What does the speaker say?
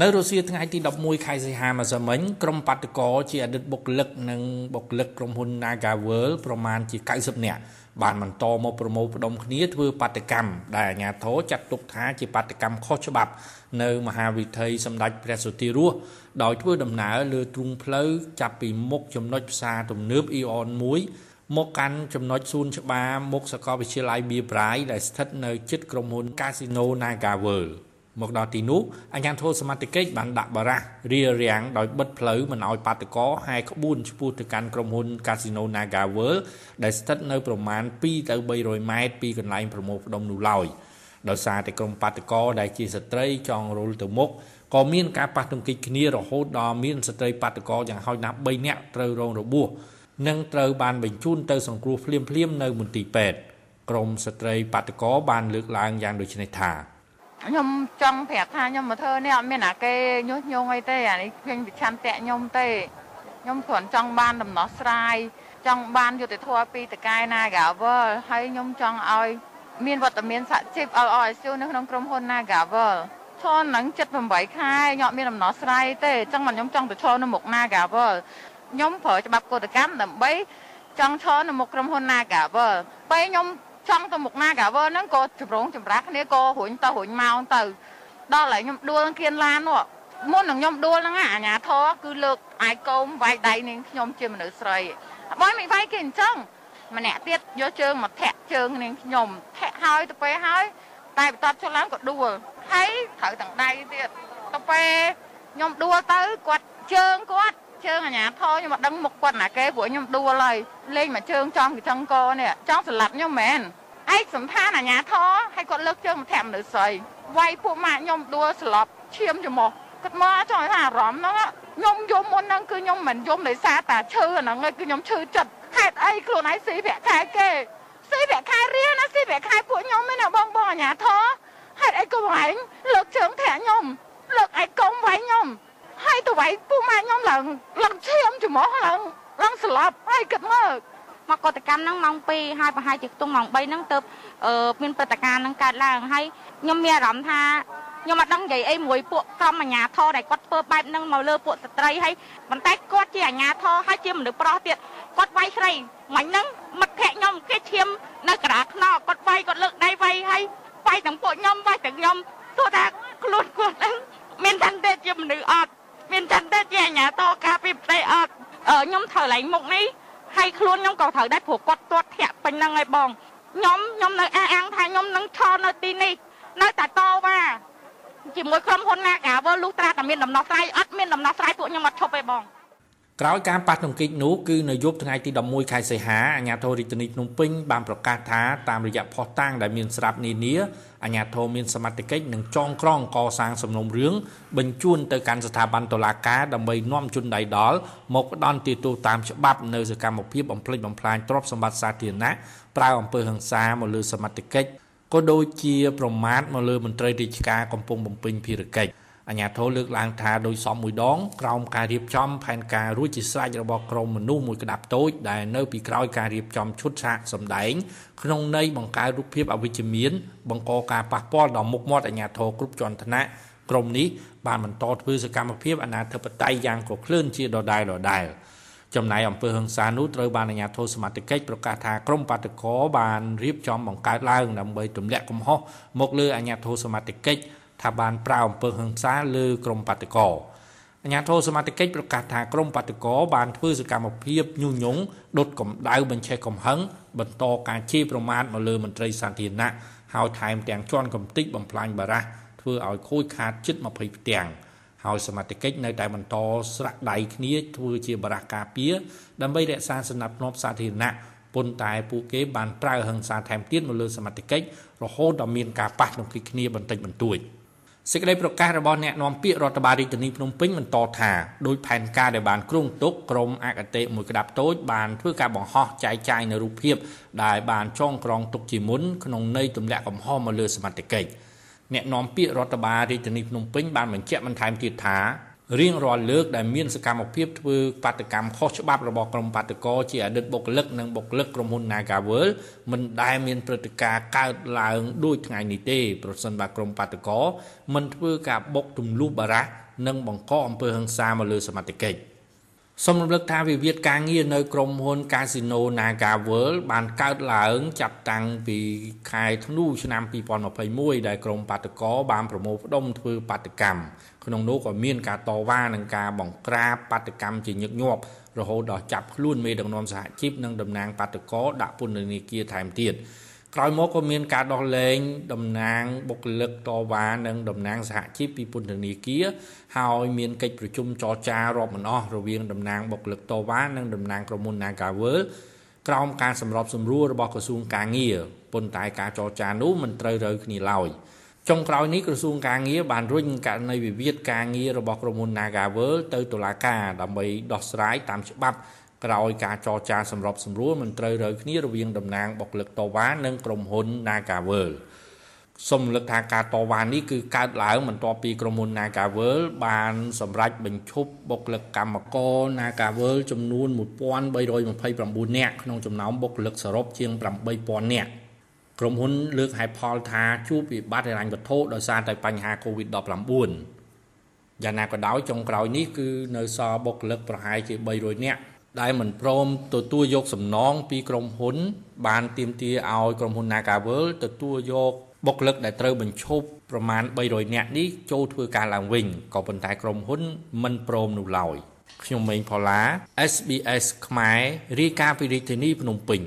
នៅរុស្ស៊ីថ្ងៃទី11ខែសីហាម្សិលមិញក្រុមបាតកោជាអតីតបុគ្គលិកនិងបុគ្គលិកក្រុមហ៊ុន Nagavel ប្រមាណជា90នាក់បានបន្តមកប្រមូលផ្ដុំគ្នាធ្វើបាតកម្មដែលអាជ្ញាធរចាត់ទុកថាជាបាតកម្មខុសច្បាប់ នៅមហាវិថីសម្ដេចព្រះសុទីរស់ដោយធ្វើដំណើរលើទ្រូងផ្លូវចាប់ពីមុខចំណុចផ្សារទំនើបអ៊ីអន1មកកាន់ចំណុចសួនច្បារមុខសាកលវិទ្យាល័យបៀប្រៃដែលស្ថិតនៅជិតក្រុមហ៊ុន Casino Nagavel មកដល់ទីនោះអាជ្ញាធរសមត្ថកិច្ចបានដាក់បារះរារាំងដោយបិទផ្លូវមិនឲ្យបាតុករហែក្បួនឆ្ពោះទៅកាន់ក្រុមហ៊ុន Casino Naga World ដែលស្ថិតនៅប្រមាណ2ទៅ300ម៉ែត្រពីកន្លែងប្រមូលផ្ដុំនោះឡើយដោយសារតែក្រុមបាតុករដែលជាស្ត្រីចង់រុលទៅមុខក៏មានការប៉ះទង្គិចគ្នារហូតដល់មានស្ត្រីបាតុករយ៉ាងហោចណាស់3នាក់ត្រូវរងរបួសនិងត្រូវបានបញ្ជូនទៅសង្គ្រោះភ្លាមៗនៅមន្ទីរពេទ្យក្រមស្ត្រីបាតុករបានលើកឡើងយ៉ាងដូចនេះថា ខ្ញុំចង់ប្រាប់ថាខ្ញុំមកធ្វើនេះអត់មានអាគេញុះញង់អីទេអានេះឃើញវិឆន្ទៈខ្ញុំទេខ្ញុំគ្រាន់ចង់បានដំណោះស្រាយចង់បានយុត្តិធម៌ពីតកែណាកាវលហើយខ្ញុំចង់ឲ្យមានវត្តមានសហជីព LRSU នៅក្នុងក្រុមហ៊ុន Nagavel ឈរនឹង78ខែខ្ញុំអត់មានដំណោះស្រាយទេអញ្ចឹងខ្ញុំចង់ទៅឈរនៅមុខ Nagavel ខ្ញុំប្រើច្បាប់កតកម្មដើម្បីចង់ឈរនៅមុខក្រុមហ៊ុន Nagavel ពេលខ្ញុំ ចង់ទៅមុខណាកាវើហ្នឹងក៏ចម្រងចម្រាស់គ្នាក៏រុញទៅរុញមកទៅដល់ហើយខ្ញុំដួលគៀនឡាននោះមុននឹងខ្ញុំដួលហ្នឹងអាញាធរគឺលើកអាយកោមវាយដៃនាងខ្ញុំជាមនុស្សស្រីបើមិនវាយគេអញ្ចឹងម្នាក់ទៀតយកជើងមកធាក់ជើងនាងខ្ញុំធាក់ហើយទៅពេលហើយតែបន្ទាប់ចុះឡើងក៏ដួលហើយត្រូវទាំងដៃទៀតទៅពេលខ្ញុំដួលទៅគាត់ជើងគាត់ ជើងអាញាធរខ្ញុំមកដឹងមុខគាត់ណាគេព្រោះខ្ញុំដួលហើយលេងមកជើងចំកញ្ចឹងកនេះចង់ស្លាប់ខ្ញុំមែនឯកសំខាន់អាញាធរឲ្យគាត់លើកជើងមកធាក់មនុស្សស្រីវាយពួកម៉ាក់ខ្ញុំដួលស្លាប់ឈាមច្រមុះគាត់មកចង់ថាអារម្មណ៍ហ្នឹងខ្ញុំយំមុនហ្នឹងគឺខ្ញុំមិនយំដោយសារតាឈឺហ្នឹងគឺខ្ញុំឈឺចិត្តហេតុអីខ្លួនឯងស៊ីប្រាក់ខែគេស៊ីប្រាក់ខែរៀនណាស៊ីប្រាក់ខែពួកខ្ញុំឯណាបងបងអាញាធរហេតុអីក៏ឯងលើកជើងធាក់ខ្ញុំលើកឯកុំវាយខ្ញុំហើយ ទៅវាយពូម៉ែខ្ញុំឡើងឡើងឈាមច្រមុះឡើងឡើងស្លាប់ហើយគិតមើលមកកតកម្មហ្នឹងម៉ោង2ហើយប្រហែលជាខ្ទង់ម៉ោង3ហ្នឹងទៅមានព្រឹត្តិការណ៍ហ្នឹងកើតឡើងហើយខ្ញុំមានអារម្មណ៍ថាខ្ញុំអត់ដឹងនិយាយអីមួយពួកក្រុមអាជ្ញាធរដែលគាត់ធ្វើបែបហ្នឹងមកលើពួកស្ត្រីហើយប៉ុន្តែគាត់ជាអាជ្ញាធរហើយជាមនុស្សប្រុសទៀតគាត់វាយស្រីមិញហ្នឹងមិត្តភក្តិខ្ញុំគេឈាមនៅក្រាលខ្នងគាត់វាយគាត់លើកដៃវាយហើយវាយទាំងពួកខ្ញុំវាយទាំងខ្ញុំទោះថាខ្លួនគាត់ហ្នឹងមានតែជាមនុស្សអត់ មានចិនទេជាអាញាតការពីផ្ទៃអត់ខ្ញុំត្រូវឡើងមុខនេះហើយខ្លួនខ្ញុំក៏ត្រូវដែរព្រោះគាត់ទាត់ធាក់ពេញហ្នឹងហើយបងខ្ញុំខ្ញុំនៅអះអាងថាខ្ញុំនឹងឈរនៅទីនេះនៅតែតវ៉ាជាមួយក្រុមហ៊ុនណាកាវើលុះត្រាតែមានដំណោះស្រាយអត់មានដំណោះស្រាយពួកខ្ញុំអត់ឈប់ទេបង ក្រោយការប៉ះទង្គិចនោះគឺនៅយប់ថ្ងៃទី11ខែសីហាអាជ្ញាធររាជធានីភ្នំពេញបានប្រកាសថាតាមរយៈផុសតាំងដែលមានស្រាប់នានាអាជ្ញាធរមានសមត្ថកិច្ចនឹងចងក្រងកសាងសំណុំរឿងបញ្ជូនទៅកាន់ស្ថាប័នតុលាការដើម្បីនាំជនដៃដល់មកផ្ដន់ទាទោសតាមច្បាប់នៅសកម្មភាពបំផ្លិចបំផ្លាញទ្រព្យសម្បត្តិសាធារណៈប្រើអំពើហិង្សាមកលើសមត្ថកិច្ចក៏ដូចជាប្រមាថមកលើមន្ត្រីរាជការកំពុងបំពេញភារកិច្ច អាញាធរលើកឡើងថាដោយសមមួយដងក្រោមការរៀបចំផែនការរួចជាស្រេចរបស់ក្រមមនុស្សមួយក្តាប់តូចដែលនៅពីក្រោយការរៀបចំឈុតឆាកសម្ដែងក្នុងន័យបង្កើតរូបភាពអវិជ្ជមានបង្កការប៉ះពាល់ដល់មុខមាត់អាញាធរគ្រប់ជាន់ឋានៈក្រមនេះបានបន្តធ្វើសកម្មភាពអនាធិបតេយ្យយ៉ាងក្រក្លឿនជាដដែលដដែលចំណែកអំពើហិង្សានោះត្រូវបានអាជ្ញាធរសមត្ថកិច្ចប្រកាសថាក្រមបាតកោបានរៀបចំបង្កើតឡើងដើម្បីទម្លាក់កំហុសមកលើអាជ្ញាធរសមត្ថកិច្ច ថាបានប្រើអំពើហិង្សាលើក្រុមបាតកោអាជ្ញាធរសមត្ថកិច្ចប្រកាសថាក្រុមបាតកោបានធ្វើសកម្មភាពញុះញង់ដុតកម្ដៅបញ្ឆេះកំហឹងបន្តការជេរប្រមាថមកលើមន្ត្រីសាធារណៈហើយថែមទាំងជន់កំតិចបំផ្លាញបារះធ្វើឲ្យខូចខាតជិត20ផ្ទាំងហើយសមត្ថកិច្ចនៅតែបន្តស្រាក់ដៃគ្នាធ្វើជាបារះការពារដើម្បីរក្សាសណ្ដាប់ធ្នាប់សាធារណៈប៉ុន្តែពួកគេបានប្រើហិង្សាថែមទៀតមកលើសមត្ថកិច្ចរហូតដល់មានការប៉ះទង្គិចគ្នាបន្តិចបន្តួច។ សេចក្តីប្រកាសរបស់អ្នកនាំពាក្យរដ្ឋបាលរាជធានីភ្នំពេញបន្តថាដោយផែនការដែលបានគ្រោងទុកក្រមអគតិមួយក្តាប់តូចបានធ្វើការបង្ហោះចែកចាយនៅរូបភាពដែលបានចងក្រងទុកជាមុនក្នុងន័យទម្លាក់កំហុសមកលើសមត្ថកិច្ចអ្នកនាំពាក្យរដ្ឋបាលរាជធានីភ្នំពេញបានបញ្ជាក់បន្ថែមទៀតថា រៀងរាល់លើកដែលមានសកម្មភាពធ្វើបាតកម្មខុសច្បាប់របស់ក្រុមបាតកោជាអតីតបុគ្គលិកនិងបុគ្គលិកក្រុមហ៊ុន Nagavel មិនដែលមានព្រឹត្តិការណ៍កើតឡើងដូចថ្ងៃនេះទេប្រសិនបើក្រុមបាតកោមិនធ្វើការបុកទម្លុះបារះនិងបង្កអំពើហិង្សាមកលើសមត្ថកិច្ច សូមរំលឹកថាវិវាទការងារនៅក្រុមហ៊ុន Casino Naga World បានកើតឡើងចាប់តាំងពីខែធ្នូឆ្នាំ2021ដែលក្រុមបាតកោបានប្រមូលផ្ដុំធ្វើបាតកម្មក្នុងនោះក៏មានការតវ៉ានិងការបង្ក្រាបបាតកម្មជាញឹកញាប់រហូតដល់ចាប់ខ្លួនមេដឹកនាំសហជីពនិងតំណាងបាតកោដាក់ពន្ធនាគារថែមទៀត ក្រោយមកក៏មានការដោះលែងតំណាងបុគ្គលិកតវ៉ានិងតំណាងសហជីពពីពន្ធនាគារហើយមានកិច្ចប្រជុំចរចារាប់មិនអស់រវាងតំណាងបុគ្គលិកតវ៉ានិងតំណាងក្រុមហ៊ុន Nagavel ក្រោមការសម្របសម្រួលរបស់ក្រសួងកាងារប៉ុន្តែការចរចានោះមិនត្រូវរើគ្នាឡើយចុងក្រោយនេះក្រសួងកាងារបានរុញករណីវិវាទការងាររបស់ក្រុមហ៊ុន Nagavel ទៅតុលាការដើម្បីដោះស្រាយតាមច្បាប់ ក្រោយការចរចាសម្របសម្រួលមិនត្រូវរើគ្នារវាងតំណាងបុគ្គលិកតវ៉ានិងក្រុមហ៊ុន Nagavel សូមលើកថាការតវ៉ានេះគឺកើតឡើងបន្ទាប់ពីក្រុមហ៊ុន Nagavel បានសម្រេចបញ្ឈប់បុគ្គលិកកម្មករ Nagavel ចំនួន1329នាក់ក្នុងចំណោមបុគ្គលិកសរុបជាង8000នាក់ក្រុមហ៊ុនលើកហេតុផលថាជួបវិបត្តិហិរញ្ញវត្ថុដោយសារតែបញ្ហា COVID-19 យ៉ាងណាក៏ដោយចុងក្រោយនេះគឺនៅសល់បុគ្គលិកប្រហែលជា300នាក់ ដែលមិនព្រមទទួលយកសំណងពីក្រុមហ៊ុន បានទាមទារឲ្យក្រុមហ៊ុន Nagavel ទទួលយកបុគ្គលិកដែលត្រូវបញ្ឈប់ប្រមាណ300នាក់នេះចូលធ្វើការឡើងវិញក៏ប៉ុន្តែក្រុមហ៊ុនមិនព្រមនោះឡើយខ្ញុំម៉េងផល្លា SBS ខ្មែររាយការណ៍ពីរាជធានីភ្នំពេញ